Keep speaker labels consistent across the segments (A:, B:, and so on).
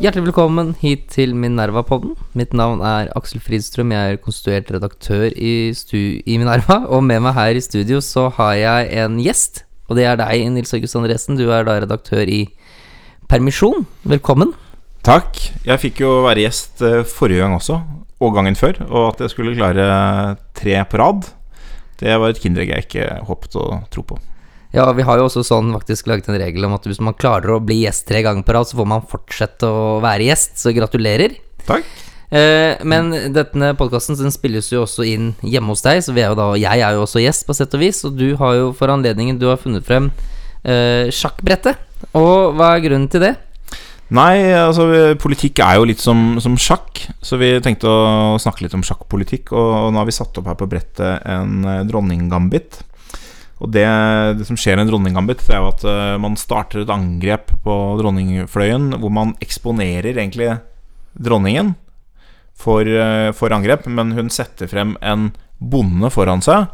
A: Hjertelig velkommen hit til Minerva-podden. Mitt navn er Aksel Fridstrøm. Jeg er konstituert redaktør i, i Minerva. Og med meg her i studio så har jeg en gjest. Og det er deg, Nils August Andresen. Du er da redaktør i Permisjon. Velkommen.
B: Takk. Jeg fikk jo være gjest eh, forrige gang også, og gangen før. Og at jeg skulle klare tre på rad, det var et kinderegg jeg ikke håpet å tro på.
A: Ja, vi har jo også sånn faktisk laget en regel om at hvis man klarer å bli gjest tre ganger på rad, så får man fortsette å være gjest. Så gratulerer.
B: Takk.
A: Eh, men denne podkasten den spilles jo også inn hjemme hos deg, så vi er jo da, jeg er jo også gjest, på sett og vis. Og du har jo for anledningen Du har funnet frem eh, sjakkbrettet. Og hva er grunnen til det?
B: Nei, altså politikk er jo litt som, som sjakk, så vi tenkte å snakke litt om sjakkpolitikk. Og nå har vi satt opp her på brettet en eh, dronninggambit. Og det, det som skjer i en dronninggambit, er jo at uh, man starter et angrep på dronningfløyen hvor man eksponerer egentlig dronningen for, uh, for angrep, men hun setter frem en bonde foran seg.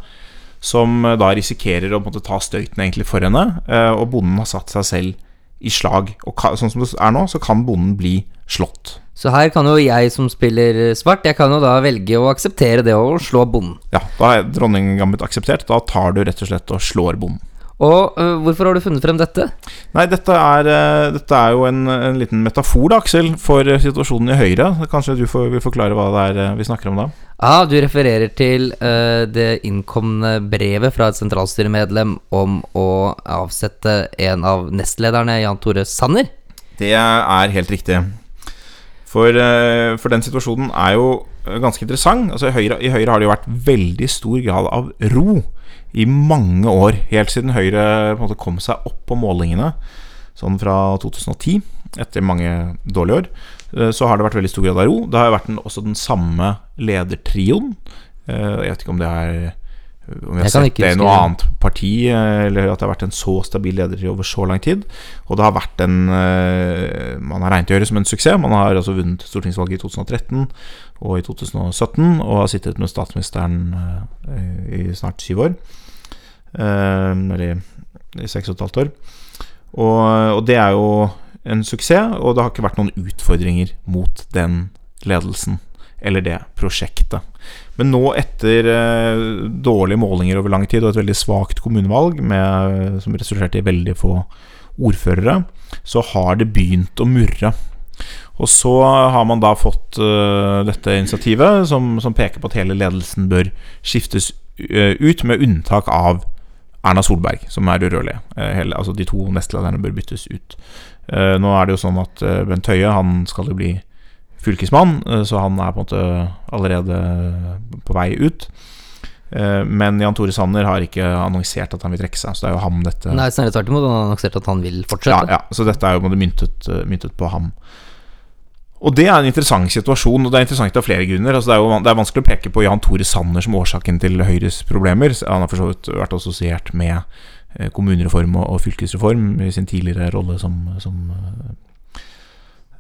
B: Som eh, da risikerer å måtte ta støyten egentlig for henne, og bonden har satt seg selv i slag. Og sånn som det er nå, så kan bonden bli slått.
A: Så her kan jo jeg som spiller svart, jeg kan jo da velge å akseptere det og slå bonden.
B: Ja, da er dronninggambit akseptert. Da tar du rett og slett og slår bonden.
A: Og uh, hvorfor har du funnet frem dette?
B: Nei, dette er, uh, dette er jo en, en liten metafor, da, Aksel, for situasjonen i Høyre. Kanskje du får, vil forklare hva det er vi snakker om da?
A: Ah, du refererer til det innkomne brevet fra et sentralstyremedlem om å avsette en av nestlederne, Jan Tore Sanner?
B: Det er helt riktig. For, eh, for den situasjonen er jo eh, ganske interessant. Altså, i, Høyre, I Høyre har det jo vært veldig stor grad av ro i mange år. Helt siden Høyre måte kom seg opp på målingene, sånn fra 2010, etter mange dårlige år. eh, Så har det vært veldig stor grad av ro. Det har jo vært den, også den samme ledertrioen. Jeg vet ikke om det er om vi har sett det i noe annet parti, eller at det har vært en så stabil leder over så lang tid. Og det har vært en eh, Man har regnet å gjøre som en suksess. Man har altså vunnet stortingsvalget i 2013 og i 2017 og har sittet med statsministeren eh, i snart syv år. Eh, Eller i seks og et halvt år. Og, og det er jo en suksess, og det har ikke vært noen utfordringer mot den ledelsen eller det prosjektet. Men nå, etter eh, dårlige målinger over lang tid og et veldig svakt kommunevalg, med, som resulterte i veldig få ordførere, så har det begynt å murre. Og så har man da fått uh, dette initiativet, som, som peker på at hele ledelsen bør skiftes eh, ut, med unntak av Erna Solberg, som er urørlig. Eh, hele, altså de to nestlederne bør byttes ut. Uh, nå er det jo sånn at uh, Bent Høie han skal jo bli fylkesmann, eh, så han er på en måte allerede på vei ut. Eh, Men Jan Tore Sanner har ikke annonsert at han vil trekke seg, så det er jo ham dette
A: Nei, snarere tvert imot. Han har annonsert at han vil fortsette.
B: ja, så dette er jo myntet, eh, myntet på ham. Og det er en interessant situasjon, og det er interessant av flere grunner. Altså det, er jo, det er vanskelig å peke på Jan Tore Sanner som årsaken til Høyres problemer. Han har for så vidt vært assosiert med kommunereform og, og fylkesreform i sin tidligere rolle som, som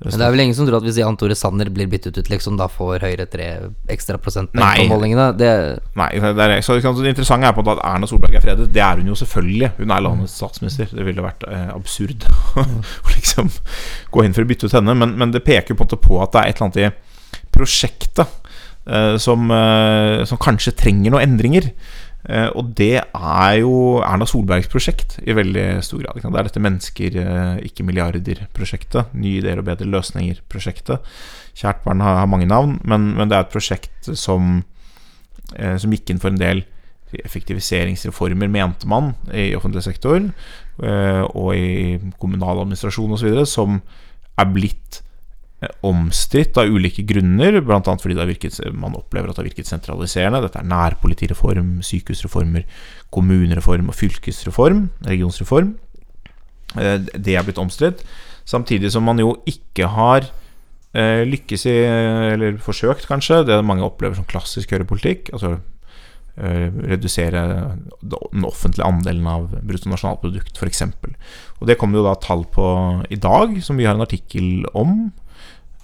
A: Men det er vel ingen som tror at hvis Jan Tore Sanner blir byttet ut, liksom, da får Høyre tre ekstra prosentpoeng
B: Nei.
A: på målingene? Det,
B: Nei, det, er, så det interessante er på en måte at Erna Solberg er fredet. Det er hun jo selvfølgelig. Hun er landets statsminister. Det ville vært eh, absurd å liksom gå inn for å bytte ut henne. Men, men det peker på på at det er et eller annet i prosjektet eh, som, eh, som kanskje trenger noen endringer. Eh, og det er jo Erna Solbergs prosjekt i veldig stor grad. Det er dette mennesker, eh, ikke milliarder-prosjektet. Nye ideer og bedre løsninger-prosjektet. Kjært barn har, mange navn, men, men det er et prosjekt som eh, som gikk inn for en del effektiviseringsreformer, mente man, i offentlig sektor og i kommunal administrasjon osv., som er blitt omstridt av ulike grunner, bl.a. fordi virket, man opplever at det har virket sentraliserende. Dette er nærpolitireform, sykehusreformer, kommunereform og fylkesreform, regionsreform. Eh, Det er blitt omstridt. Samtidig som man jo ikke har eh, lykkes i, eller forsøkt kanskje, det mange opplever som klassisk høyrepolitikk. Altså eh, redusere den offentlige andelen av bruttonasjonalprodukt, f.eks. Og det kommer jo da tall på i dag, som vi har en artikkel om.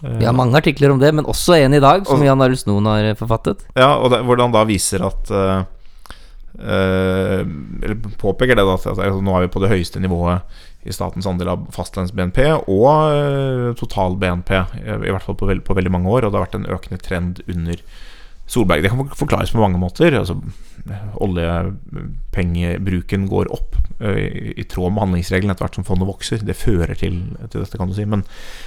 B: Eh,
A: vi har mange artikler om det, men også en i dag, som
B: Og-
A: Jan Arild Snoen har forfattet.
B: Ja, og det, hvordan da viser at eh, uh, Eller påpeker det da at altså, nå er vi på det høyeste nivået i statens andel av fastlands-BNP og uh, total-BNP, i hvert fall på, veld, på, veldig mange år. Og det har vært en økende trend under Solberg. Det kan forklares på mange måter. Altså, oljepengebruken går opp uh, i tråd med handlingsregelen etter hvert som fondet vokser. Det fører til, til dette, kan du si. Men,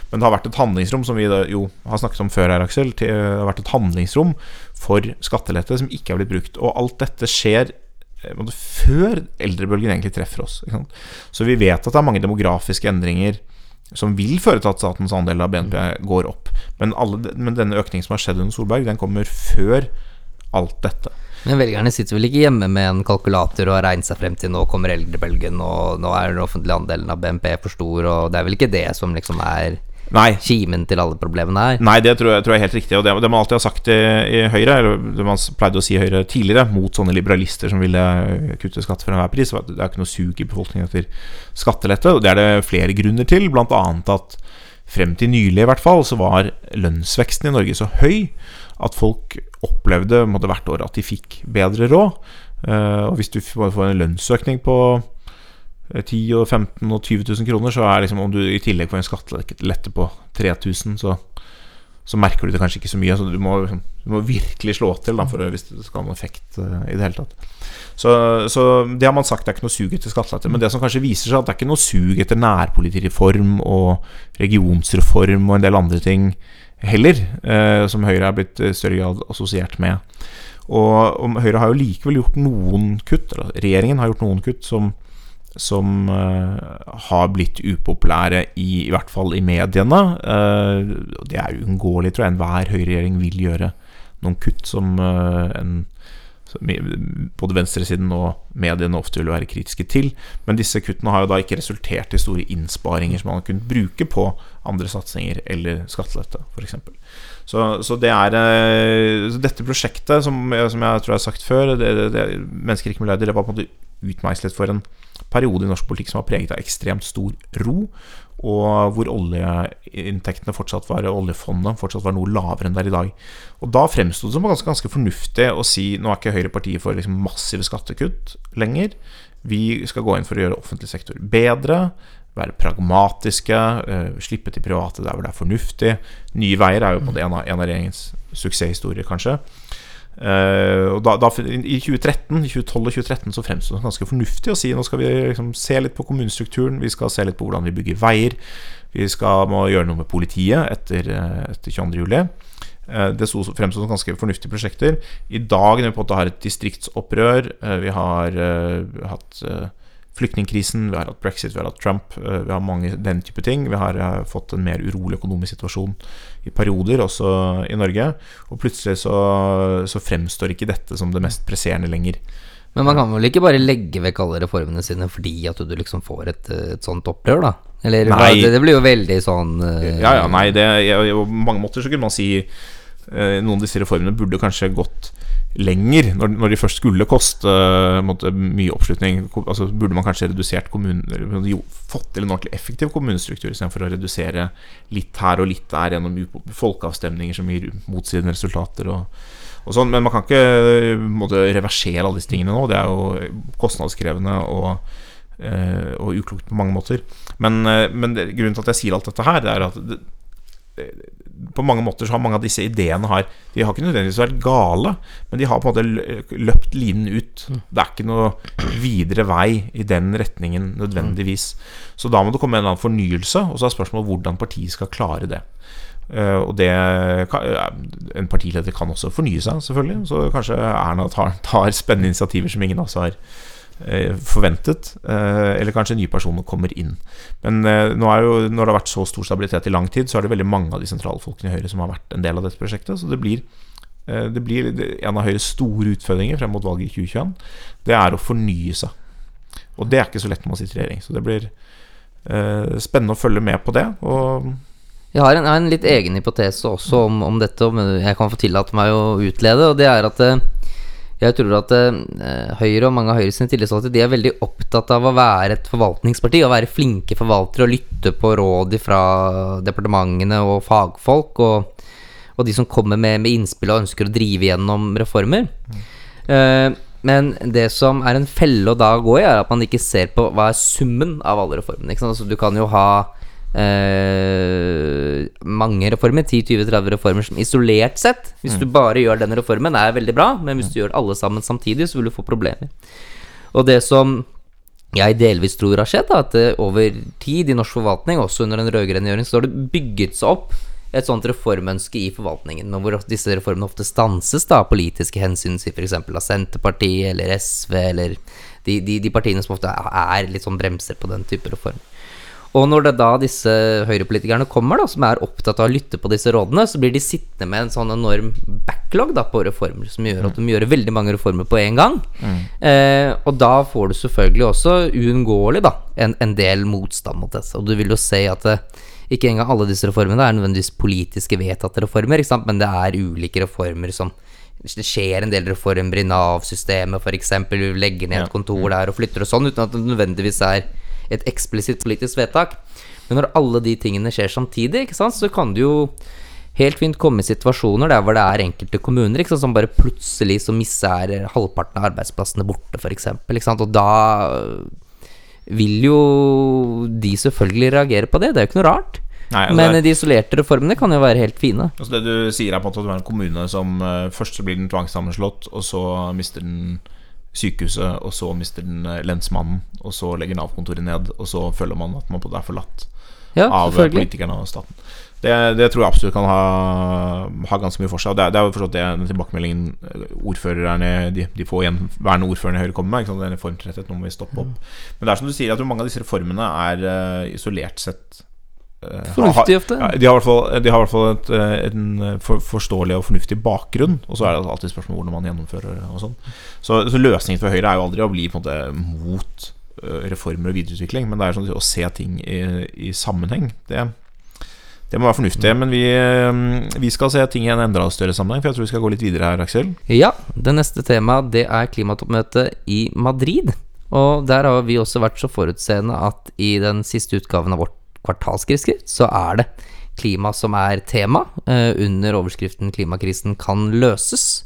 B: men, det har vært et handlingsrom, som vi jo har snakket om før her, Aksel. Til, det har vært et handlingsrom for skattelette som ikke har blitt brukt. Og alt dette skjer eh, før eldrebølgen egentlig treffer oss. Så vi vet at det er mange demografiske endringer som vil føre til at statens andel av BNP går opp. Men, alle, men denne økningen som har skjedd under Solberg, den kommer før alt dette.
A: Men velgerne sitter vel ikke hjemme med en kalkulator og har regnet seg frem til nå kommer eldrebølgen, og nå er den offentlige andelen av BNP for stor, og det er vel ikke det som liksom er Nei. kimen til alle problemene her?
B: Nei, det tror jeg, tror jeg er helt riktig. Og det, det man alltid har sagt i, i Høyre, eller det man pleide å si i Høyre tidligere, mot sånne liberalister som ville kutte skatt for enhver pris, var at det er ikke noe sug i befolkningen etter skattelette. Og det er det flere grunner til, bl.a. at frem til nylig i hvert fall, så var lønnsveksten i Norge så høy at folk opplevde måtte, hvert år at de fikk bedre råd. Uh, og hvis du får en lønnsøkning på 10 eh, og 15 og 20 000 kroner, så er liksom om du i tillegg får en skattelette på 3000, så, så merker du det kanskje ikke så mye. Så du må, du må virkelig slå til da, for, hvis det skal ha noen effekt uh, i det hele tatt. Så, så, det har man sagt det er ikke noe sug etter skattelette. Men det som kanskje viser seg, at det er ikke noe sug etter nærpolitireform og regionsreform og en del andre ting heller, eh, som Høyre er blitt i større grad assosiert med. Og, Høyre har jo likevel gjort noen kutt, regjeringen har gjort noen kutt som, som uh, har blitt upopulære, i, i, hvert fall i mediene. Det er uunngåelig, tror jeg. Enhver høyreregjering vil gjøre noen kutt som en både venstresiden og mediene ofte vil være kritiske til. Men disse kuttene har jo da ikke resultert i store innsparinger som man har kunnet bruke på andre satsinger eller skattelette, f.eks. Så, så det er eh, så dette prosjektet, som, som, jeg tror jeg har sagt før, det, det, det, Mennesker ikke milliarder, det var på en måte utmeislet for en periode i norsk politikk som var preget av ekstremt stor ro, og hvor oljeinntektene fortsatt var oljefondet fortsatt var noe lavere enn det er i dag. Og Da fremsto det som ganske, ganske fornuftig å si nå er ikke Høyre partiet for liksom massive skattekutt lenger. Vi skal gå inn for å gjøre offentlig sektor bedre, være pragmatiske, uh, slippe til private der hvor det er fornuftig. Nye Veier er jo på en, av, en av regjeringens suksesshistorier, kanskje. Uh, og da, da, I 2013, 2012 og 2013 så fremsto det ganske fornuftig å si nå skal vi liksom se litt på kommunestrukturen, vi skal se litt på hvordan vi bygger veier, vi skal må gjøre noe med politiet etter, eh, etter 22.07. Uh, det fremsto som ganske fornuftige prosjekter. I dag når vi på en måte har et distriktsopprør, uh, vi har hatt flyktningkrisen, vi har hatt brexit, vi har hatt Trump, eh, vi har mange den type ting. Vi har eh, fått en mer urolig økonomisk situasjon i perioder, også i Norge. Og plutselig så, så fremstår ikke dette som det mest presserende lenger.
A: Men man kan vel ikke bare legge vekk alle reformene sine fordi at du liksom får et, et sånt opprør, da? Eller. Det, det, blir jo veldig sånn uh,
B: Ja, ja, nei, det, på mange måter så kunne man si uh, noen av disse reformene burde kanskje gått lenger, når, når, de først skulle koste uh, måtte, mye oppslutning, altså, burde man kanskje redusert kommunen jo, fått til en ordentlig effektiv kommunestruktur istedenfor å redusere litt her og litt der gjennom folkeavstemninger som gir motsidende resultater. Og, sånn. Men man kan ikke måtte, reversere alle disse tingene nå. Det er jo kostnadskrevende og, uh, og uklokt på mange måter. Men, uh, men grunnen til at jeg sier alt dette her, det er at det, på mange måter så har mange av disse ideene har, De har ikke nødvendigvis vært gale, men de har på en måte løpt linen ut. Mm. Det er ikke noe videre vei i den retningen nødvendigvis. Så da må det komme en eller annen fornyelse, og så er spørsmålet hvordan partiet skal klare det. Uh, og det En partileder kan også fornye seg, selvfølgelig. Så kanskje Erna tar, tar spennende initiativer som ingen av oss har Eh, forventet, eh, eller kanskje nye personer kommer inn. Men eh, nå er jo, når det har vært så stor stabilitet i lang tid, så er det veldig mange av de sentrale folkene i Høyre som har vært en del av dette prosjektet. Så det blir, det blir en av Høyres store utfordringer frem mot valget i 2021. Det er å fornye seg. Og det er ikke så lett når man sitter i regjering. Så det blir spennende å følge med på det. Og
A: jeg har en, en, litt egen hypotese også om, om, dette, om jeg kan få tillate meg å utlede. Og det er at jeg tror at eh, Høyre og mange av Høyres tillitsvalgte De er veldig opptatt av å være et forvaltningsparti. Å være flinke forvaltere og lytte på råd fra departementene og fagfolk. Og, og de som kommer med, med, innspill og ønsker å drive gjennom reformer. Mm. Eh, Men det som er en felle å da gå i, er at man ikke ser på hva er summen av alle reformene. Altså, du kan jo ha eh, mange reformer, 10-20-30 reformer som isolert sett, hvis du bare gjør den reformen, er veldig bra, men hvis du gjør alle sammen samtidig, så vil du få problemer. Og det som jeg delvis tror har skjedd, da, at over tid i norsk forvaltning, også under den rød-grønne regjeringen, så har det bygget seg opp et sånt reformønske i forvaltningen, men hvor disse reformene ofte stanses da av politiske hensyn, si f.eks. av Senterpartiet eller SV eller de, de, de, partiene som ofte er litt sånn bremser på den type reform. Og når det da disse høyrepolitikerne kommer, da, som er opptatt av å lytte på disse rådene, så blir de sittende med en sånn enorm backlog da, på reformer, som gjør at de gjør veldig mange reformer på en gang. Mm. Eh, og da får du selvfølgelig også uunngåelig en, en, del motstand mot dette. Og du vil jo se at det, eh, ikke engang alle disse reformene er nødvendigvis politiske vedtatte reformer, men det er ulike reformer som det skjer en del reformer i Nav-systemet, f.eks. Legger ned et kontor der og flytter og sånn, uten at det nødvendigvis er et eksplisitt politisk vedtak. Men når alle de tingene skjer samtidig, så kan det jo helt fint komme i situasjoner der hvor det er enkelte kommuner sant, som bare plutselig så misser halvparten av arbeidsplassene borte, f.eks. Og da vil jo de selvfølgelig reagere på det. Det er jo ikke noe rart. Nei, altså Men de isolerte reformene kan jo være helt fine.
B: Altså Det du sier, er på en måte at du er en kommune som uh, først så blir den tvangssammenslått, og så mister den sykehuset, og så mister den uh, lensmannen, og så legger Nav-kontoret ned, og så føler man at man på det er forlatt ja, av politikerne og staten. Det, det, tror jeg absolutt kan ha, ha ganske mye for seg. Det, det er jo forstått det den tilbakemeldingen eh, ordførerne de, de få gjenværende ordførerne i Høyre kommer med. Ikke sant? Reformtretthet, nå må vi stoppe opp. Mm. Men det er som du sier, at mange av disse reformene er isolert sett
A: Fornuftig ofte.
B: Ja, de har i hvert fall, et, en for, forståelig og fornuftig bakgrunn. Og så er det alltid spørsmål hvordan man gjennomfører og sånn. Så, så løsningen for Høyre er jo aldri å bli på en måte mot reformer og videreutvikling, men det er sånn å se ting i, i sammenheng. Det det må være fornuftig. Men vi, eh, vi, skal se ting i en enda større sammenheng, for jeg tror vi skal gå litt videre her, Aksel.
A: Ja, det neste temaet det er klimatoppmøtet i Madrid. Og der har vi også vært så forutseende at i den siste utgaven av vårt kvartalskriskrift, så er det klima som er tema, eh, under overskriften 'Klimakrisen kan løses'.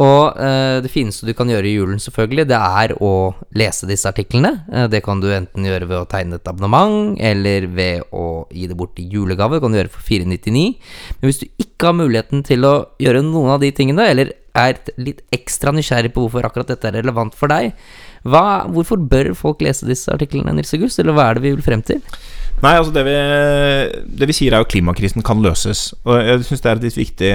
A: Og eh, det fineste du kan gjøre i julen, selvfølgelig, det er å lese disse artiklene. Eh, det kan du enten gjøre ved å tegne et abonnement, eller ved å gi det bort i julegave. Det kan du gjøre for 499. Men hvis du ikke har muligheten til å gjøre noen av de tingene, eller er litt ekstra nysgjerrig på hvorfor akkurat dette er relevant for deg, hva, hvorfor bør folk lese disse artiklene, Nils August, eller hva er det vi vil frem til?
B: Nei, altså det vi, det vi sier er jo klimakrisen kan løses. Og jeg syns det er et litt viktig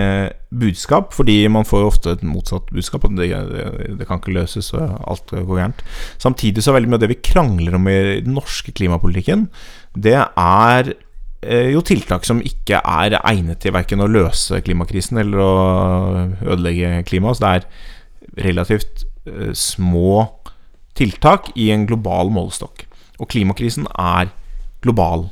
B: budskap, fordi man får jo ofte et motsatt budskap. At det, det, det, kan ikke løses, og alt går gærent. Samtidig så er veldig mye av det vi krangler om i den norske klimapolitikken, det er eh, jo tiltak som ikke er egnet til verken å løse klimakrisen eller å ødelegge klimaet. Så det er relativt eh, små tiltak i en global målestokk. Og klimakrisen er global.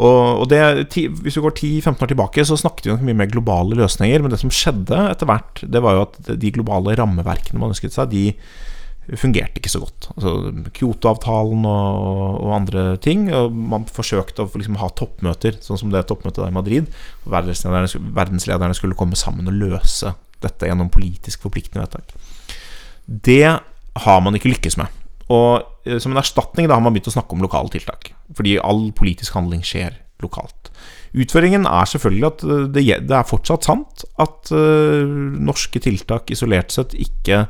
B: Og, det, Hvis vi går 10-15 år tilbake, så snakket vi nok mye mer globale løsninger. Men det som skjedde etter hvert, det var jo at de globale rammeverkene man ønsket seg, de fungerte ikke så godt. Altså Kyoto-avtalen og, og, andre ting. Og man forsøkte å liksom ha toppmøter, sånn som det toppmøtet der i Madrid. Verdenslederne, verdenslederne skulle komme sammen og løse dette gjennom politisk forpliktende vedtak. Det har man ikke lykkes med. Og eh, som en erstatning da har man begynt å snakke om lokale tiltak. Fordi all politisk handling skjer lokalt. Utføringen er selvfølgelig at eh, det, det er fortsatt sant at uh, norske tiltak isolert sett ikke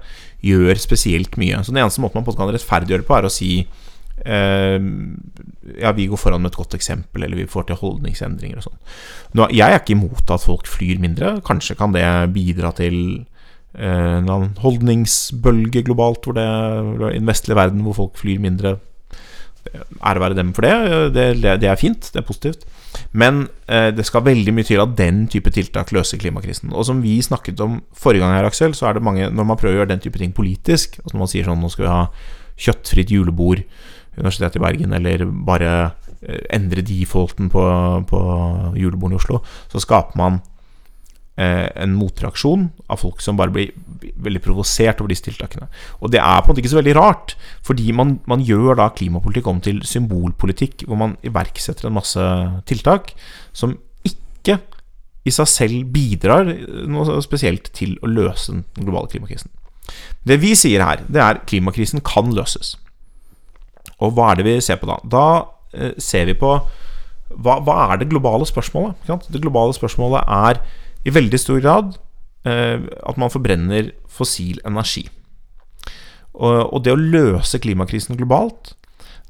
B: gjør spesielt mye. Så den eneste måten man kan rettferdiggjøre på, er å si uh, ja, vi går foran med et godt eksempel, eller vi får til holdningsendringer og sånn. Jeg er ikke imot at folk flyr mindre. Kanskje kan det bidra til Eh, annen holdningsbølge globalt hvor det er den vestlige verden hvor folk flyr mindre. Ære være dem for det. det. Det, er fint, det er positivt. Men eh, det skal veldig mye til at den type tiltak løser klimakrisen. Og som vi snakket om forrige gang her, Aksel, så er det mange Når man prøver å gjøre den type ting politisk, altså når man sier sånn nå skal vi ha kjøttfritt julebord Universitetet i Bergen, eller bare eh, endre defaulten på, på julebordene i Oslo, så skaper man en motreaksjon av folk som bare blir veldig provosert over disse tiltakene. Og det er på en måte ikke så veldig rart, fordi man, man gjør da klimapolitikk om til symbolpolitikk, hvor man iverksetter en masse tiltak som ikke i seg selv bidrar noe spesielt til å løse den globale klimakrisen. Det vi sier her, det er klimakrisen kan løses. Og hva er det vi ser på da? Da eh, ser vi på hva, hva, er det globale spørsmålet? Det globale spørsmålet er i veldig stor grad eh, at man forbrenner fossil energi. Og, det å løse klimakrisen globalt,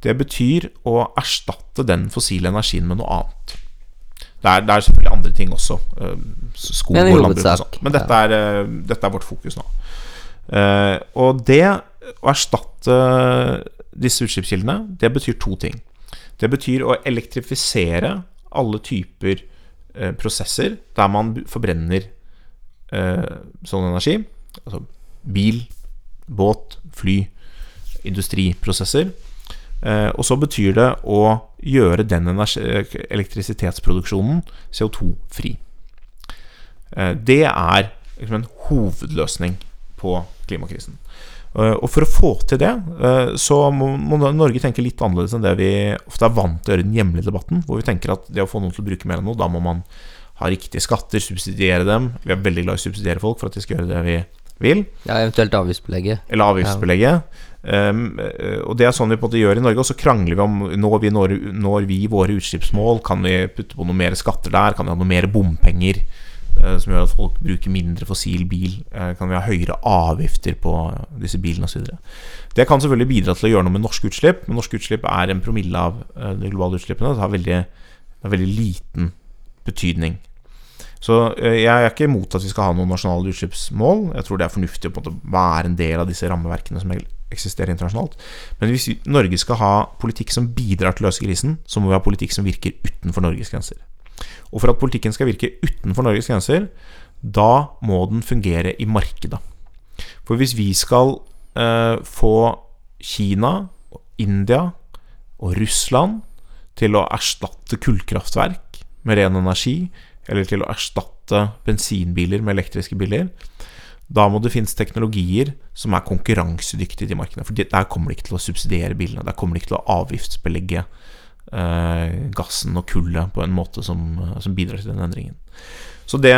B: det betyr å erstatte den fossile energien med noe annet. Det er, det er selvfølgelig andre ting også. Eh, skog og landbruk og sånn. Men dette er, eh, dette er, vårt fokus nå. Og det å erstatte disse utslippskildene, det betyr to ting. Det betyr å elektrifisere alle typer prosesser der man forbrenner uh, sånn energi. Altså bil, båt, fly, industriprosesser. og så betyr det å gjøre den elektrisitetsproduksjonen CO2-fri. det er liksom en hovedløsning på klimakrisen. Eh, og For å få til det, eh, så må, Norge tenke litt annerledes enn det vi ofte er vant til å gjøre i den hjemlige debatten. Hvor vi tenker at det å få noen til å bruke mer enn noe, da må man ha riktige skatter, subsidiere dem. Vi er veldig glad i å subsidiere folk for at de skal gjøre det vi vil.
A: Ja, Eventuelt avgiftsbelegge.
B: Eller avgiftsbelegge. Ja. Um, og Det er sånn vi på en måte gjør i Norge. Og så krangler vi om når vi når, når vi våre utslippsmål. Kan vi putte på noe mer skatter der? Kan vi ha noe mer bompenger? Eh, som gjør at folk bruker mindre fossil bil. Eh, kan vi ha høyere avgifter på disse bilene osv. Det kan selvfølgelig bidra til å gjøre noe med norske utslipp, men norske utslipp er en promille av eh, de globale utslippene. Det har veldig, det har veldig liten betydning. Så jeg er ikke imot at vi skal ha noen nasjonale utslippsmål. Jeg tror det er fornuftig å på en måte være en del av disse rammeverkene som eksisterer internasjonalt. Men hvis Norge skal ha politikk som bidrar til å løse krisen, så må vi ha politikk som virker utenfor Norges grenser. Og for at politikken skal virke utenfor Norges grenser, da må den fungere i markedet. For hvis vi skal eh, få Kina, India og Russland til å erstatte kullkraftverk med ren energi, eller til å erstatte bensinbiler med elektriske biler, da må det finnes teknologier som er konkurransedyktige til markedet. For der kommer de ikke til å subsidiere bilene. Der kommer de ikke til å avgiftsbelegge gassen og kullet på en måte som, som, bidrar til den endringen. Så det,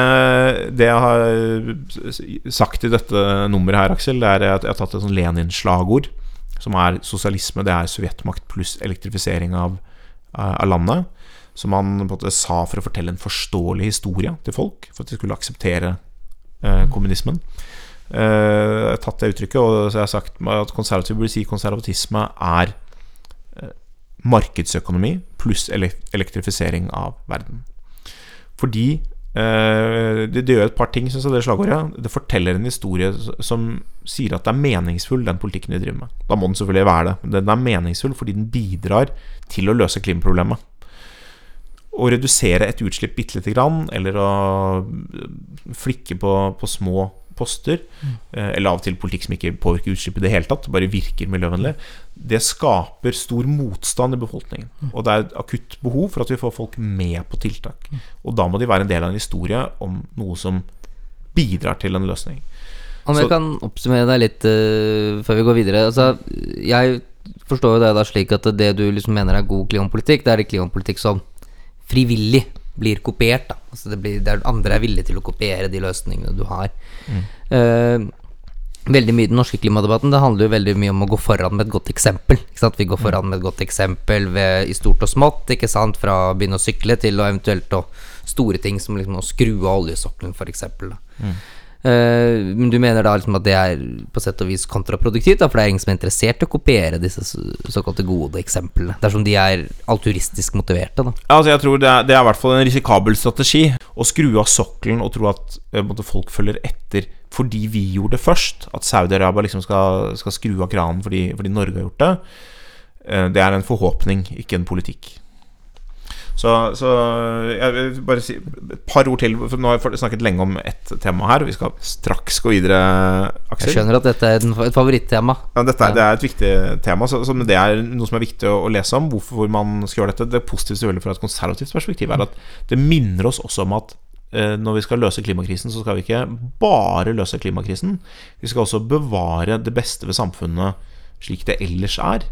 B: det, jeg har sagt i dette nummeret her, Aksel, det er at jeg har tatt et sånn Lenin-slagord, som er sosialisme, det er sovjetmakt pluss elektrifisering av, av landet. Som han på en måte sa for å fortelle en forståelig historie til folk, for at de skulle akseptere eh, kommunismen. Eh, jeg har tatt det uttrykket, og så jeg har sagt at konservativ burde si konservatisme er markedsøkonomi pluss elektrifisering av verden. Fordi eh, det, gjør et par ting, syns jeg, det slagordet. Det forteller en historie som sier at det er meningsfull, den politikken vi driver med. Da må den selvfølgelig være det. Den er meningsfull fordi den bidrar til å løse klimaproblemet. Å redusere et utslipp bitte lite grann, eller å flikke på, på små poster, mm. eller av og til politikk som ikke påvirker utslippet i det hele tatt, bare virker miljøvennlig, det skaper stor motstand i befolkningen. Mm. Og det er et akutt behov for at vi får folk med på tiltak. Mm. Og da må de være en del av en historie om noe som bidrar til en løsning.
A: Om jeg Så, kan oppsummere deg litt uh, før vi går videre. Altså, jeg forstår jo det da slik at det du liksom mener er god klimapolitikk, det er det klimapolitikk som frivillig blir kopiert. Da. Altså det blir, der andre er villige til å kopiere de løsningene du har. Mm. Uh, veldig mye i den norske klimadebatten Det handler jo veldig mye om å gå foran med et godt eksempel. Vi går foran med et godt eksempel ved, i stort og smått. Ikke sant? Fra å begynne å sykle til å eventuelt å store ting som liksom å skru av oljesokkelen, f.eks. Mm. Uh, men du mener da liksom at det er på sett og vis kontraproduktivt, da, for det er ingen som er interessert i å kopiere disse såkalte gode eksemplene, dersom de er alturistisk motiverte? Da.
B: Altså jeg tror det er, det er i hvert fall en risikabel strategi å skru av sokkelen og tro at måtte, folk følger etter fordi vi gjorde det først. At Saudi-Arabia liksom skal, skal, skru av kranen fordi, fordi Norge har gjort det. Uh, det er en forhåpning, ikke en politikk. Så, så, jeg vil bare si et par ord til. For nå har jeg snakket lenge om ett tema her. Vi skal straks gå videre,
A: Aksel. Jeg skjønner at dette er et favorittema.
B: Ja, dette er, det er et viktig tema. Så, så det er noe som er viktig å, å lese om. Hvorfor man skal gjøre dette. Det positive selvfølgelig fra et konservativt perspektiv er at det minner oss også om at eh, når vi skal løse klimakrisen, så skal vi ikke bare løse klimakrisen. Vi skal også bevare det beste ved samfunnet slik det ellers er.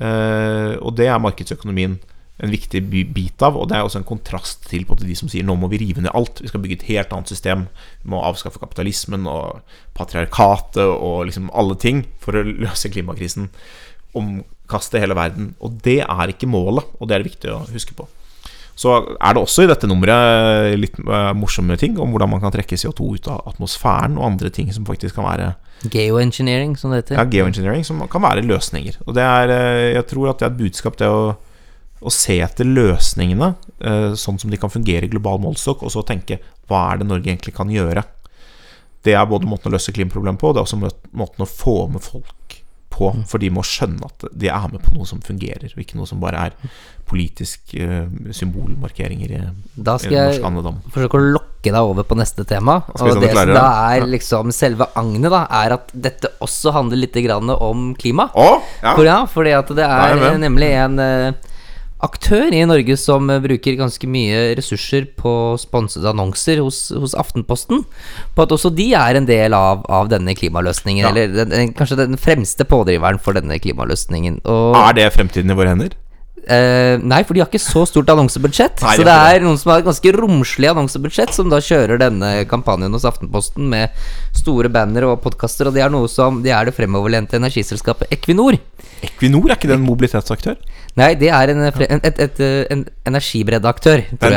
B: Eh, og det er markedsøkonomien en viktig bit av. Og det er også en kontrast til på de som sier nå må vi rive ned alt. Vi skal bygge et helt annet system. Vi må avskaffe kapitalismen og patriarkatet og liksom alle ting for å løse klimakrisen. Omkaste hele verden. Og det er ikke målet, og det er det viktig å huske på. Så er det også i dette nummeret litt eh, morsomme ting om hvordan man kan trekke CO2 ut av atmosfæren, og andre ting som faktisk kan være
A: Geoengineering, som det heter.
B: ja, geoengineering, som kan være løsninger. Og det er, eh, jeg tror at det er et budskap, det å, å se etter løsningene, eh, sånn som de kan fungere i global målestokk, og så tenke hva er det Norge egentlig kan gjøre? Det er både måten å løse klimaproblemet på, og det er også måten å få med folk på. For de må skjønne at de er med på noe som fungerer, og ikke noe som bare er politisk eh, symbolmarkeringer i,
A: Da
B: i
A: skal
B: norsk
A: jeg forsøke å lokke deg over på neste tema. Og det som da er liksom selve agnet, da, er at dette også handler litt grann om klima.
B: Å! Ja.
A: For ja, fordi at det
B: er
A: er nemlig en eh, aktør i Norge som eh, bruker ganske mye ressurser på sponsede annonser hos, hos Aftenposten. På at også de er en del av, av denne klimaløsningen.
B: Ja.
A: Eller den, den, kanskje den fremste pådriveren for denne klimaløsningen. Og,
B: Er det fremtiden i våre hender?
A: Uh, nei, for de har ikke så stort annonsebudsjett.
B: Nei,
A: så det er noen som har et ganske romslig annonsebudsjett, som da kjører denne kampanjen hos Aftenposten med store banner og podkaster. Og det er noe som Det er det fremoverlente energiselskapet Equinor.
B: Equinor, er ikke det en mobilitetsaktør?
A: Nei, det er en, en, et, et, en energibreddeaktør. tror
B: En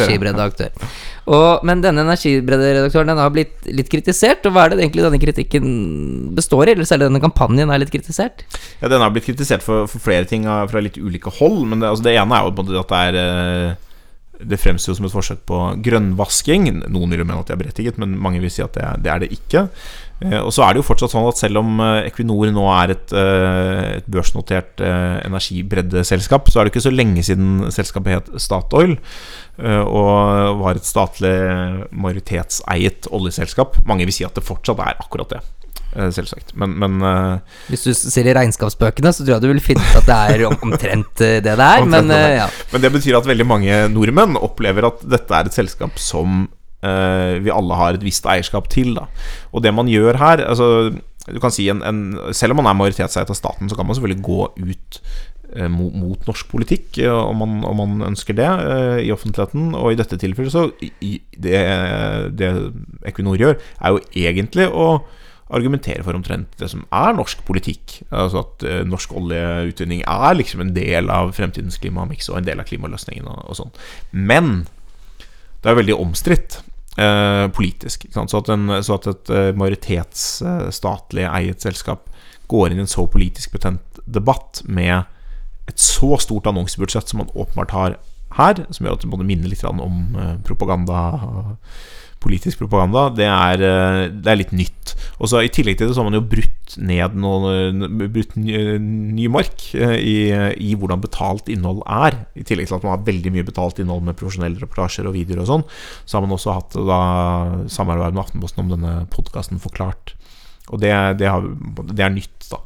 B: energibreddeaktør, ja.
A: Og, men denne energibredderedaktøren Den har blitt litt kritisert. Og hva er det egentlig denne kritikken består i? Eller særlig denne kampanjen er litt kritisert?
B: Ja, Den har blitt kritisert for, for flere ting fra litt ulike hold. Men det, altså det ene er jo at det er eh, Det fremstår som et forsøk på grønnvasking. Noen vil jo mene at det er berettiget, men mange vil si at det, er- det er det ikke. Eh, Og så er det jo fortsatt sånn at selv om eh, Equinor nå er et, eh, et børsnotert energibreddeselskap, så er det ikke så lenge siden selskapet het Statoil og var et statlig majoritetseiet oljeselskap. Mange vil si at det fortsatt er akkurat det. Selvsagt. Men, men
A: Hvis du ser i regnskapsbøkene, så tror jeg du vil finne ut at det er omtrent det det er.
B: Omtrent
A: Men
B: det
A: ja.
B: Men det betyr at veldig mange nordmenn opplever at dette er et selskap som vi alle har et visst eierskap til. Da. Og det man gjør her altså, du kan si en, en, Selv om man er majoritetseier av staten, så kan man selvfølgelig gå ut eh, mot, mot norsk politikk eh, om, man, om man ønsker det eh, i offentligheten. Og i dette tilfellet så i, det, det Equinor gjør, er jo egentlig å argumentere for omtrent det som er norsk politikk. Altså at eh, norsk oljeutvinning er liksom en del av fremtidens klimamiks og en del av klimaløsningen og, og sånn. Men det er veldig omstridt eh, politisk. Ikke sant? Så, at en, så at et eh, majoritetsstatlig eiet selskap går inn i en så politisk betent debatt med et så stort annonsebudsjett som man åpenbart har her, som gjør at det både minner litt om eh, propaganda politisk propaganda, det er, eh, det er litt nytt. Og så I tillegg til det så har man jo brutt ned noen Brutt ny, mark eh, i, i hvordan betalt innhold er. I tillegg til at man har veldig mye betalt innhold med profesjonelle reportasjer og videoer og sånn, så har man også hatt da samarbeid med Aftenposten om denne podkasten Forklart. Og det, det, har, det er nytt, da.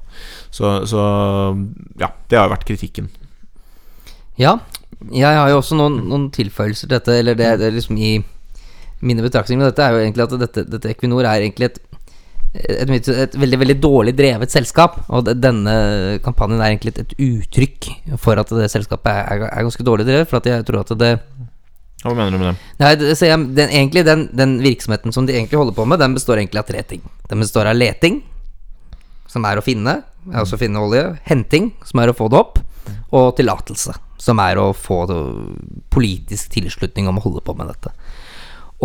B: Så, så ja, det har jo vært kritikken.
A: ja. Jeg har jo også noen, noen tilføyelser til dette, eller det, det er liksom i mine betraktninger med dette, er jo egentlig at dette, dette Equinor er egentlig et et, et, et veldig veldig dårlig drevet selskap. Og denne kampanjen er egentlig et, uttrykk for at det selskapet er, er ganske dårlig drevet. For at jeg tror at det
B: Hva mener du med det?
A: Nei, det, jeg, den, egentlig den, den virksomheten som de egentlig holder på med, den består egentlig av tre ting. Den består av leting, som er å finne, er også å finne olje. Henting, som er å få det opp. Og tillatelse, som er å få politisk tilslutning om å holde på med dette.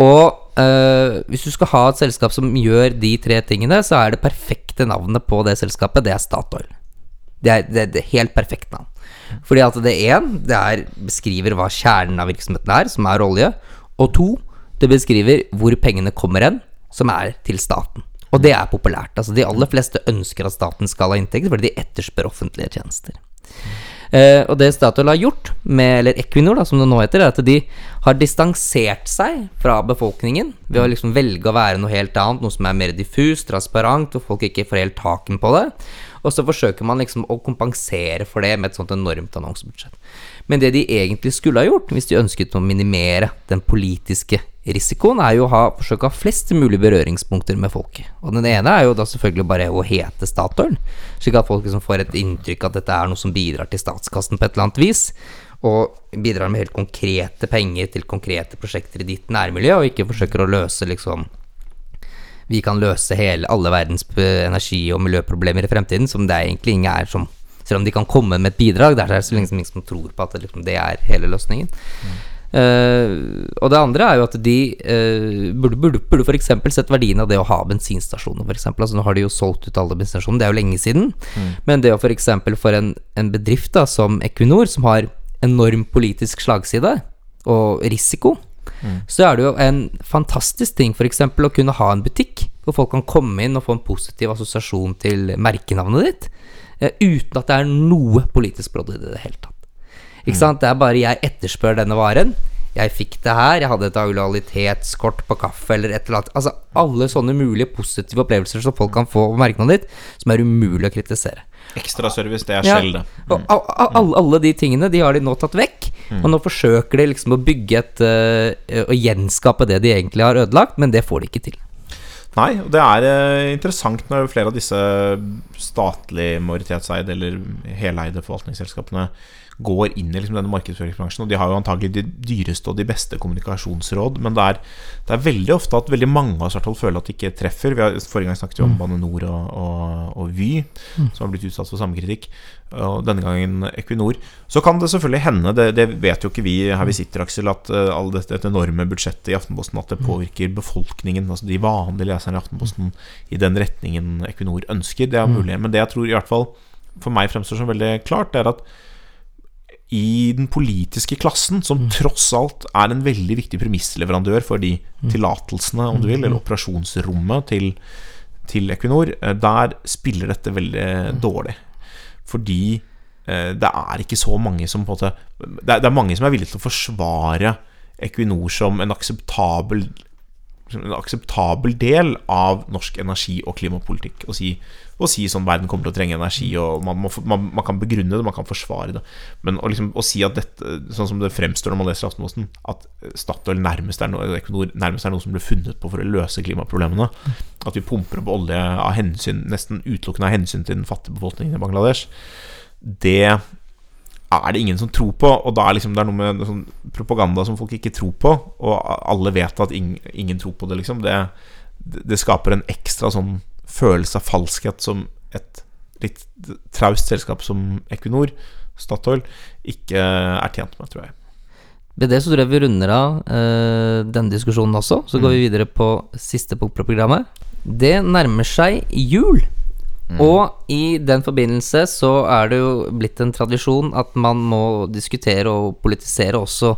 A: Og øh, hvis du skal ha et selskap som gjør de tre tingene, så er det perfekte navnet på det selskapet, det er Statoil. Det er, det helt perfekt navn. Fordi at det én, det er beskriver hva kjernen av virksomheten er, som er olje. Og to, det beskriver hvor pengene kommer hen, som er til staten. Og det er populært. Altså De aller fleste ønsker at staten skal ha inntekter, fordi de etterspør offentlige tjenester. Eh, og det Statoil har gjort, med, eller Equinor da, som det nå heter, er at de har distansert seg fra befolkningen ved å liksom velge å være noe helt annet, noe som er mer diffust, transparent, og folk ikke får helt taken på det. Og så forsøker man liksom å kompensere for det med et sånt enormt annonsebudsjett. Men det de egentlig skulle ha gjort, hvis de ønsket å minimere den politiske risikoen, er jo å ha, forsøke å ha flest mulig berøringspunkter med folket. Og den ene er jo da selvfølgelig bare å hete Statoil, slik at folk liksom får et inntrykk at dette er noe som bidrar til statskassen på et eller annet vis. og bidrar med helt konkrete penger til konkrete prosjekter i ditt nærmiljø, og ikke forsøker å løse liksom Vi kan løse hele, alle verdens energi- og miljøproblemer i fremtiden, som det egentlig ingen er som Selv om de kan komme med et bidrag, det er så lenge som ingen som tror på at det, liksom, det er hele løsningen. Uh, og det andre er jo at de uh, burde, burde, burde f.eks. sett verdien av det å ha bensinstasjoner, f.eks. Altså, nå har de jo solgt ut alle bensinstasjonene, det er jo lenge siden. Men det å f.eks. For, for en, en bedrift da, som Equinor, som har enorm politisk slagside og risiko, så er det jo en fantastisk ting f.eks. å kunne ha en butikk hvor folk kan komme inn og få en positiv assosiasjon til merkenavnet ditt, eh, uten at det er noe politisk brodd i det i det hele tatt. Ikke sant? Det er bare jeg etterspør denne varen. Jeg fikk det her, jeg hadde et lojalitetskort på kaffe eller et eller annet. Altså alle sånne mulige positive opplevelser som folk kan få på merkenavnet ditt, som er umulig å kritisere.
B: Ekstraservice, det er
A: Ja,
B: skjell, det.
A: Og a- alle, alle de tingene, de har de nå tatt vekk. Og nå forsøker de liksom å bygge et eh, Å gjenskape det de egentlig har ødelagt, men det får de ikke til.
B: Nei, og det er eh, interessant når flere av disse statlig majoritetseide eller heleide forvaltningsselskapene går inn i liksom denne markedsføringsbransjen. Og de har jo antagelig de dyreste og de beste kommunikasjonsråd, men det er, det er veldig ofte at veldig mange av oss føler at de ikke treffer. Vi har, forrige gang snakket vi om Bane NOR og, og, og Vy, som har blitt utsatt for samme kritikk. Og denne gangen Equinor. Så kan det selvfølgelig hende, det, det vet jo ikke vi her vi sitter, Aksel, at uh, all dette, dette enorme budsjettet i Aftenposten at det påvirker befolkningen, altså de vanlige leserne i Aftenposten, i den retningen Equinor ønsker. Det er mulig. Men det jeg tror i hvert fall for meg fremstår som veldig klart, det er at i den politiske klassen, som tross alt er en veldig viktig premissleverandør for de tillatelsene, om du vil, eller operasjonsrommet til, til Equinor, eh, der spiller dette veldig dårlig. Fordi eh, det er ikke så mange som på en måte Det er, det er mange som er villige til å forsvare Equinor som en akseptabel en akseptabel del av norsk energi- og klimapolitikk. Og si, å si sånn verden kommer til å trenge energi, og man, må, man, man kan begrunne det, man kan forsvare det. Men å, liksom, å si at dette, sånn som det fremstår når man leser Aftenposten, at Statoil nærmest er, noe, Equinor nærmest er noe som ble funnet på for å løse klimaproblemene, at vi pumper opp olje av hensyn, nesten utelukkende av hensyn til den fattige befolkningen i Bangladesh, det er det ingen som tror på, og da er liksom det er noe med sånn propaganda som folk ikke tror på, og alle vet at ingen, ingen tror på det, liksom. Det, det skaper en ekstra sånn følelse av falskhet som et litt traust selskap som Equinor, Statoil, ikke er tjent med, tror jeg.
A: Med det så tror jeg vi runder av uh, denne diskusjonen også. Så går vi videre på siste punkt på programmet. Det nærmer seg jul. Og i den forbindelse så er det jo blitt en tradisjon at man må diskutere og politisere også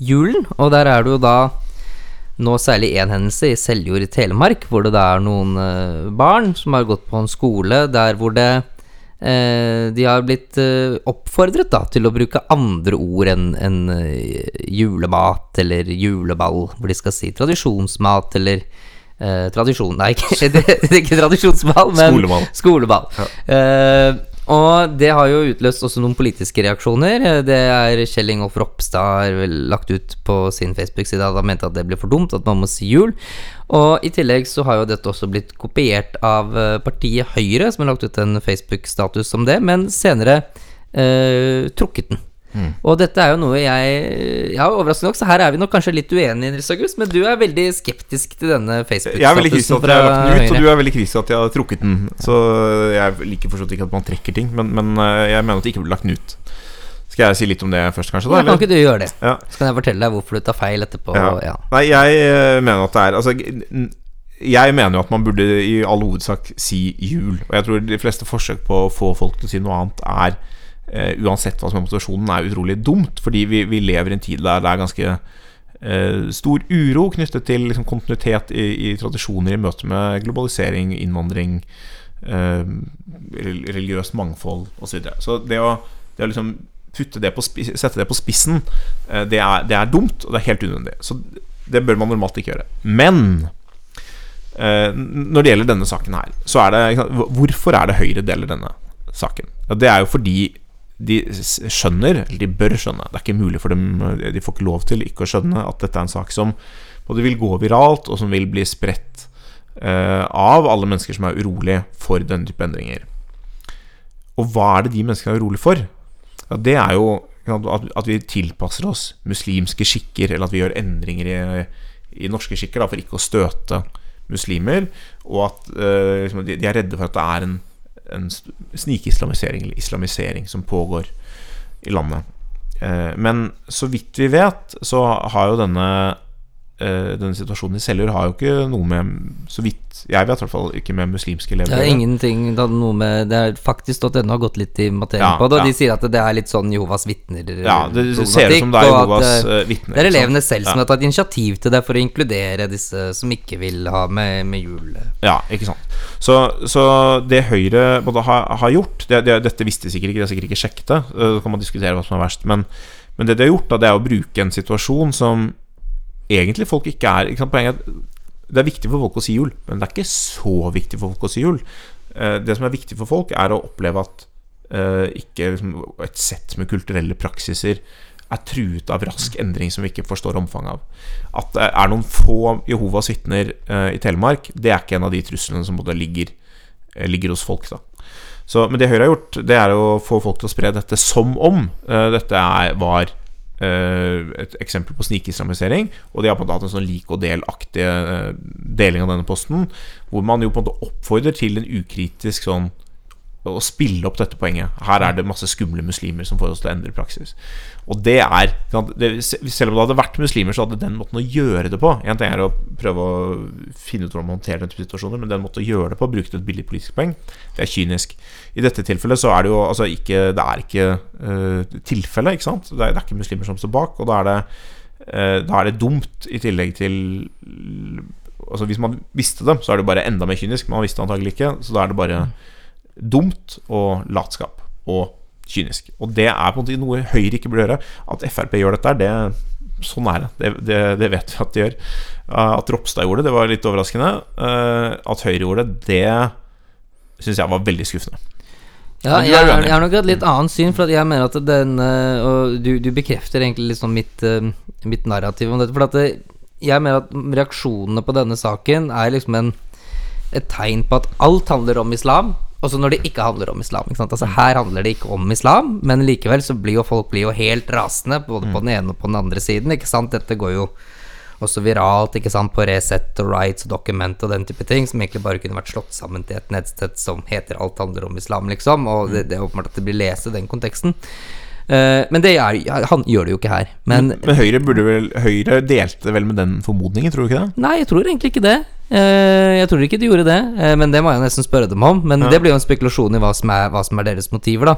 A: julen. Og der er det jo da nå særlig én hendelse i Seljord i Telemark, hvor det da er noen eh, barn som har gått på en skole der hvor det eh, De har blitt eh, oppfordret da til å bruke andre ord enn eh, julemat eller juleball, hvor de skal si tradisjonsmat eller eh, tradisjon Nei, ikke, det, det er ikke tradisjonsball, men
B: Skoleball.
A: Skoleball. Eh, og det har jo utløst også noen politiske reaksjoner. Det er Kjell Ingolf Ropstad har vel lagt ut på sin Facebook-side at han mente at det blir for dumt, at man må si jul. Og i tillegg så har jo dette også blitt kopiert av eh, partiet Høyre, som har lagt ut en Facebook-status om det, men senere eh, trukket den. Og dette er jo noe jeg Ja, overraskende nok, så her er vi nok kanskje litt uenige, Nils August, men du er veldig skeptisk til denne
B: Jeg er veldig kritisk
A: Facebook-statusen
B: til at jeg har lagt den ut, og du er veldig kritisk til at jeg har trukket den. Så jeg liker forstått ikke at man trekker ting, men, men eh, jeg mener at det ikke burde lagt den ut. Skal jeg si litt om det først, kanskje? da?
A: Ja, kan ikke du gjøre det?
B: Ja.
A: Så kan jeg fortelle deg hvorfor du tar feil etterpå.
B: Ja.
A: Ja.
B: Nei, jeg eh, mener at det er Altså, jeg mener jo at man burde i all hovedsak si jul. Og jeg tror de fleste forsøk på å få folk til å si noe annet er eh, Uansett hva som er motivasjonen, er utrolig dumt. Fordi vi, vi lever i en tid der det er ganske eh, stor uro knyttet til liksom, kontinuitet i, i tradisjoner i møte med globalisering, innvandring, eh, religiøst mangfold osv. Så, videre. så det å, det å liksom det på sette det på spissen, det er, det er dumt, og det er helt unødvendig. Så det bør man normalt ikke gjøre. Men når det gjelder denne saken her, så er det Hvorfor er det Høyre deler denne saken? Det er jo fordi de skjønner, eller de bør skjønne Det er ikke mulig for dem, de får ikke lov til ikke å skjønne at dette er en sak som både vil gå viralt, og som vil bli spredt eh, av alle mennesker som er urolige for denne type endringer. Og hva er det de menneskene er urolige for? Ja, det er jo at, vi tilpasser oss muslimske skikker, eller at vi gjør endringer i, i norske skikker da, for ikke å støte muslimer, og at eh, liksom, de, er redde for at det er en, en snikislamisering eller islamisering som pågår i landet. Uh, men så vidt vi vet, så har jo denne denne situasjonen i Seljord har jo ikke noe med Så vidt jeg vet i hvert fall ikke med muslimske elever.
A: Det er ingenting det er noe med Det er faktisk.no har gått litt i materien ja, på det, og ja. de sier at det er litt sånn Jehovas vitner
B: Ja, det ser ut som det er Jehovas uh, vitner.
A: Det er elevene selv som ja. har tatt initiativ til det for å inkludere disse som ikke vil ha med, med jul.
B: Ja, ikke sant. Så, så det Høyre både har, har gjort det, det, Dette visste sikkert ikke, de har sikkert ikke sjekket det. Så kan man diskutere hva som er verst. Men, men det de har gjort, da, det er å bruke en situasjon som egentlig folk ikke er ikke sant, Poenget er at det er viktig for folk å si jul, men det er ikke så viktig for folk å si jul. Eh, det som er viktig for folk, er å oppleve at uh, ikke liksom, et sett med kulturelle praksiser er truet av rask endring som vi ikke forstår omfanget av. At det er noen få Jehovas vitner uh, i Telemark, det er ikke en av de truslene som både ligger, ligger hos folk. da så, Men det Høyre har gjort, det er å få folk til å spre dette som om dette er, var Eh, et eksempel på snikislamisering. Og de har på en måte en sånn lik og del-aktig eh, deling av denne posten, hvor man jo på en måte oppfordrer til en ukritisk sånn å spille opp dette poenget. Her er det masse skumle muslimer som får oss til å endre praksis. Og det er Selv om det hadde vært muslimer, så hadde den måten å gjøre det på En ting er å prøve å finne ut hvordan man håndterer den type situasjoner, men den måten å gjøre det på, bruke et billig politisk poeng, det er kynisk. I dette tilfellet så er det jo altså ikke Det er ikke uh, tilfellet, ikke sant? Det er, det er, ikke muslimer som står bak, og da er det, uh, da er det dumt i tillegg til Altså Hvis man visste det, så er det bare enda mer kynisk. Man visste antagelig ikke, så da er det bare dumt og latskap og kynisk. Og det er på en måte noe Høyre ikke burde gjøre. At Frp gjør dette, det sånn er det. Det, det. det, vet vi at de gjør. At Ropstad gjorde det, det var litt overraskende. Eh, at Høyre gjorde det, det syns jeg var veldig skuffende.
A: Ja, jeg, jeg, har nok et litt annet syn, for jeg mener at den eh, Og du, du bekrefter egentlig sånn mitt, eh, mitt narrativ om dette. For at jeg mener at reaksjonene på denne saken er liksom en, et tegn på at alt handler om islam. Også når det ikke handler om islam. Altså Her handler det ikke om islam, men likevel så blir jo folk blir jo helt rasende, både på mm. den ene og på den andre siden. Ikke sant? Dette går jo også viralt ikke sant, på Resett og Rights og Document og den type ting, som egentlig bare kunne vært slått sammen til et nettsted som heter 'Alt handler om islam', liksom. Og det, det er åpenbart at det blir lest i den konteksten. Uh, men det er, han gjør det jo ikke her. Men,
B: men, men Høyre vel Høyre delte vel med den formodningen, tror du ikke det?
A: Nei, jeg tror egentlig ikke det. Uh, jeg tror ikke de gjorde det, uh, men det må jeg nesten spørre dem om. Men ja. det blir jo en spekulasjon i hva som, er, hva som er deres motiver, da.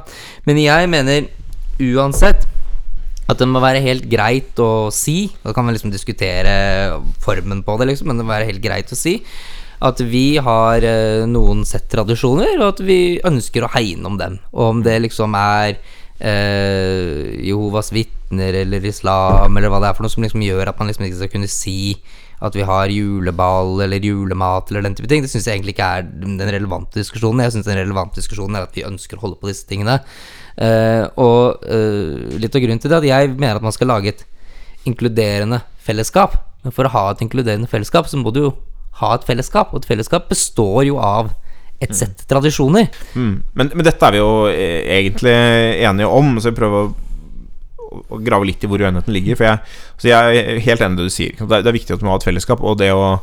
A: Men jeg mener uansett at det må være helt greit å si Da kan vi liksom diskutere formen på det, liksom, men det må være helt greit å si at vi har noen sett tradisjoner, og at vi ønsker å hegne om dem. Og om det liksom er eh, Jehovas vitner eller islam eller hva det er for noe som liksom gjør at man liksom ikke skal kunne si at vi har juleball eller julemat eller den type ting. Det syns jeg egentlig ikke er den relevante diskusjonen. Jeg syns den relevante diskusjonen er at vi ønsker å holde på disse tingene. Uh, og uh, litt av grunnen til det er at jeg mener at man skal lage et inkluderende fellesskap. Men for å ha et inkluderende fellesskap, så må du jo ha et fellesskap. Og et fellesskap består jo av et sett tradisjoner.
B: Mm. Men, men, dette er vi jo eh, egentlig enige om, så jeg prøver å, å grave litt i hvor uenigheten ligger. For jeg, jeg, er helt enig i det du sier. Det er, det er viktig at vi må ha et fellesskap. Og det å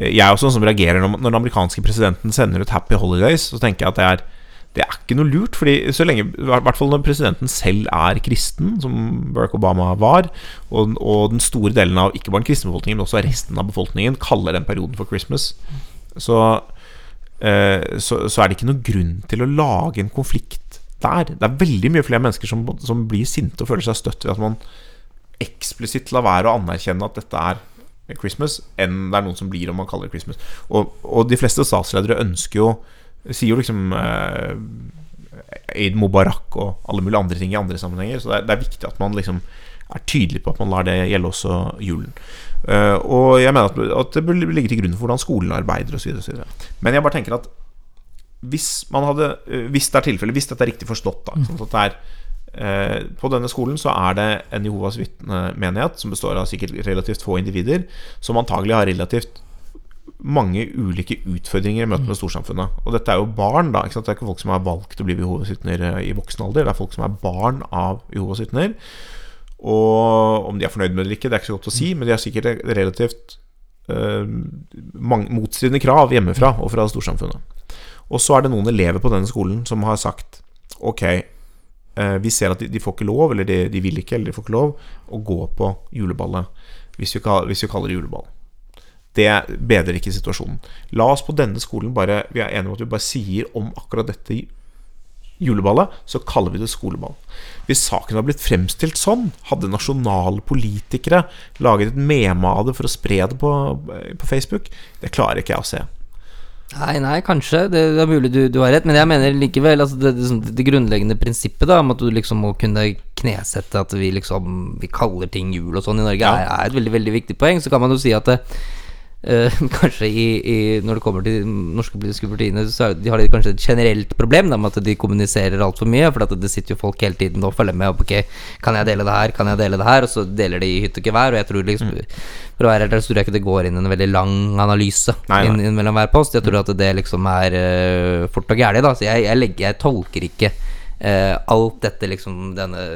B: Jeg er også sånn som reagerer når, når den amerikanske presidenten sender ut 'Happy Holidays', så tenker jeg at det er det er ikke noe lurt, fordi så lenge I hvert fall når presidenten selv er kristen, som Barack Obama var, og, og den store delen av ikke bare den kristne befolkningen, men også resten av befolkningen kaller den perioden for Christmas, så Eh, så, så, er det ikke noen grunn til å lage en konflikt der. Det er veldig mye flere mennesker som, som blir sinte og føler seg støtt ved at man eksplisitt lar være å anerkjenne at dette er Christmas, enn det er noen som blir om man kaller det Christmas. Og, og de fleste statsledere ønsker jo Sier jo liksom eh, Eid Mubarak og alle mulige andre ting i andre sammenhenger. Så det er, det er viktig at man liksom er tydelig på at man lar det gjelde også julen. Uh, og jeg mener at, at, det bør ligge til grunn for hvordan skolen arbeider osv. Men jeg bare tenker at hvis man hadde uh, Hvis det er tilfelle, hvis dette er riktig forstått, da, sånn at det er eh, På denne skolen så er det en Jehovas vitnemenighet som består av sikkert relativt få individer, som antagelig har relativt mange ulike utfordringer i møte med storsamfunnet. Og dette er jo barn, da. Det er ikke folk som har valgt å bli Jehovas vitner eh, i voksen alder. Det er folk som er barn av Jehovas vitner. Og om de er fornøyd med det eller ikke, det er ikke så godt å si, men de har sikkert relativt uh, motstridende krav hjemmefra og fra storsamfunnet. Og så er det noen elever på denne skolen som har sagt Ok, uh, vi ser at de, får ikke lov, eller de, de, vil ikke, eller de får ikke lov å gå på juleballet hvis vi, hvis vi kaller det juleball. Det bedrer ikke situasjonen. La oss på denne skolen bare Vi er enige om at vi bare sier om akkurat dette juleballet, så kaller vi det skoleball. Hvis saken hadde blitt fremstilt sånn, hadde nasjonale politikere laget et meme av det for å spre det på, på Facebook, det klarer ikke jeg å se.
A: Nei, nei, kanskje. Det, det er mulig du, du, har rett. Men jeg mener likevel altså det, det, det, grunnleggende prinsippet da om at du liksom må kunne knesette at vi liksom Vi kaller ting jul og sånn i Norge, ja. er, er, et veldig veldig viktig poeng. Så kan man jo si at det, Uh, kanskje i, i, når det kommer til norske politiske partiene, så de har de kanskje et generelt problem da, med at de kommuniserer altfor mye. For det sitter jo folk hele tiden og følger med. Ok, kan jeg dele det her, kan jeg dele det her? Og så deler de i hytt og gevær. Og jeg tror liksom mm. For å være helt tror jeg ikke det går inn en veldig lang analyse nei, nei. Inn, inn mellom hver post. Jeg tror mm. at det liksom er uh, fort og gærent. Så jeg, jeg, legger, jeg, tolker ikke uh, alt dette liksom denne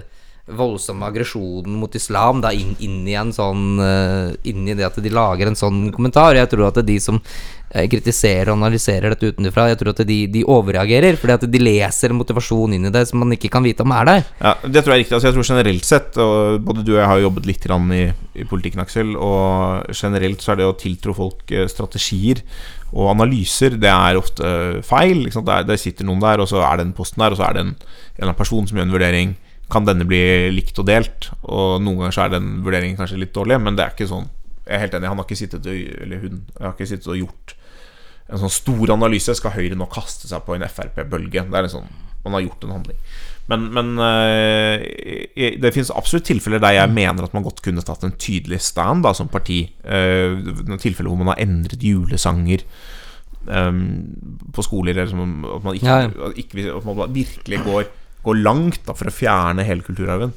A: voldsomme aggresjonen mot islam da inn, inn, i en sånn uh, Inn i det at de lager en sånn kommentar. Jeg tror at det er de som uh, kritiserer og analyserer dette utenfra, jeg tror at de, de overreagerer. Fordi at de leser motivasjon inn i det som man ikke kan vite om er der.
B: Ja, Det tror jeg er riktig. Altså, jeg tror generelt sett, og både du og jeg har jobbet litt i, i politikken, Aksel, og generelt så er det å tiltro folk uh, strategier og analyser, det er ofte feil. Det, er, det, sitter noen der, og så er det en posten der, og så er det en, en person som gjør en vurdering kan denne bli likt og delt. Og noen ganger så er den vurderingen kanskje litt dårlig, men det er ikke sånn. Jeg er helt enig, han har ikke sittet og, eller hun har ikke sittet og gjort en sånn stor analyse. Skal Høyre nå kaste seg på en Frp-bølge? Det er en sånn Man har gjort en handling. Men, men øh, det finnes absolutt tilfeller der jeg mener at man godt kunne tatt en tydelig stand da, som parti. Uh, tilfeller hvor man har endret julesanger um, på skoler, eller som, at man ikke, ja. Ikke, at man virkelig går gå langt da, for å fjerne hele kulturarven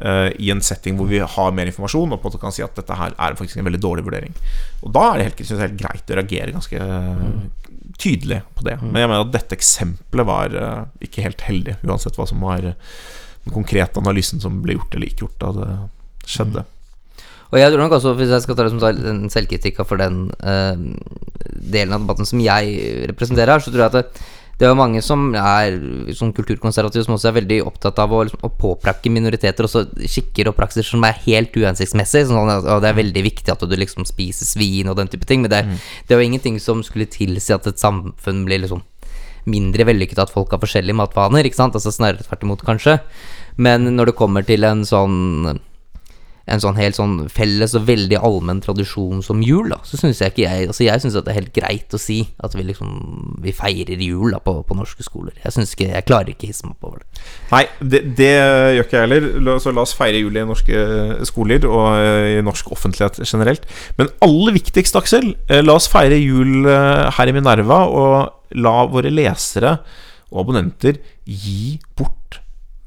B: uh, i en setting hvor vi har mer informasjon, og på en måte kan si at dette her er faktisk en veldig dårlig vurdering. Og da er det helt, helt greit å reagere ganske uh, tydelig på det. Men jeg mener at dette eksempelet var uh, ikke helt heldig, uansett hva som var den konkrete analysen som ble gjort eller ikke gjort da det skjedde.
A: Og jeg tror nok også, hvis jeg skal ta det som en selvkritikk for den delen av debatten som jeg representerer, her, så tror jeg at det, det er jo mange som er sånn kulturkonservative som også er veldig opptatt av å, liksom, å påprakke minoriteter og så skikker og praksiser som er helt uhensiktsmessig. Sånn, og det er veldig viktig at du liksom spiser svin og den type ting. Men det, mm. det er jo ingenting som skulle tilsi at et samfunn blir liksom mindre vellykket at folk har forskjellige matvaner. Ikke sant? Altså Snarere tvert imot, kanskje. Men når det kommer til en sånn en sånn helt sånn felles og veldig allmenn tradisjon som jul, da, så syns jeg ikke jeg Altså, jeg syns det er helt greit å si at vi liksom Vi feirer jul da på, på norske skoler. Jeg syns ikke Jeg klarer ikke hisse meg opp over det.
B: Nei, det, gjør ikke jeg heller. Så la oss feire jul i norske skoler og eh, i norsk offentlighet generelt. Men aller viktigst, Aksel, eh, la oss feire jul eh, her i Minerva, og la våre lesere og abonnenter gi bort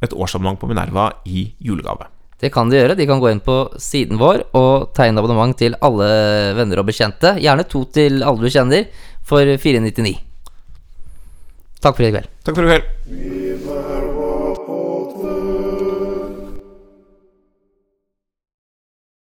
B: et årsabonnement på Minerva i julegave.
A: Det kan de gjøre. De kan gå inn på siden vår og tegne abonnement til alle venner og bekjente. Gjerne to til alle du kjenner, for 499. Takk for i kveld.
B: Takk for i kveld.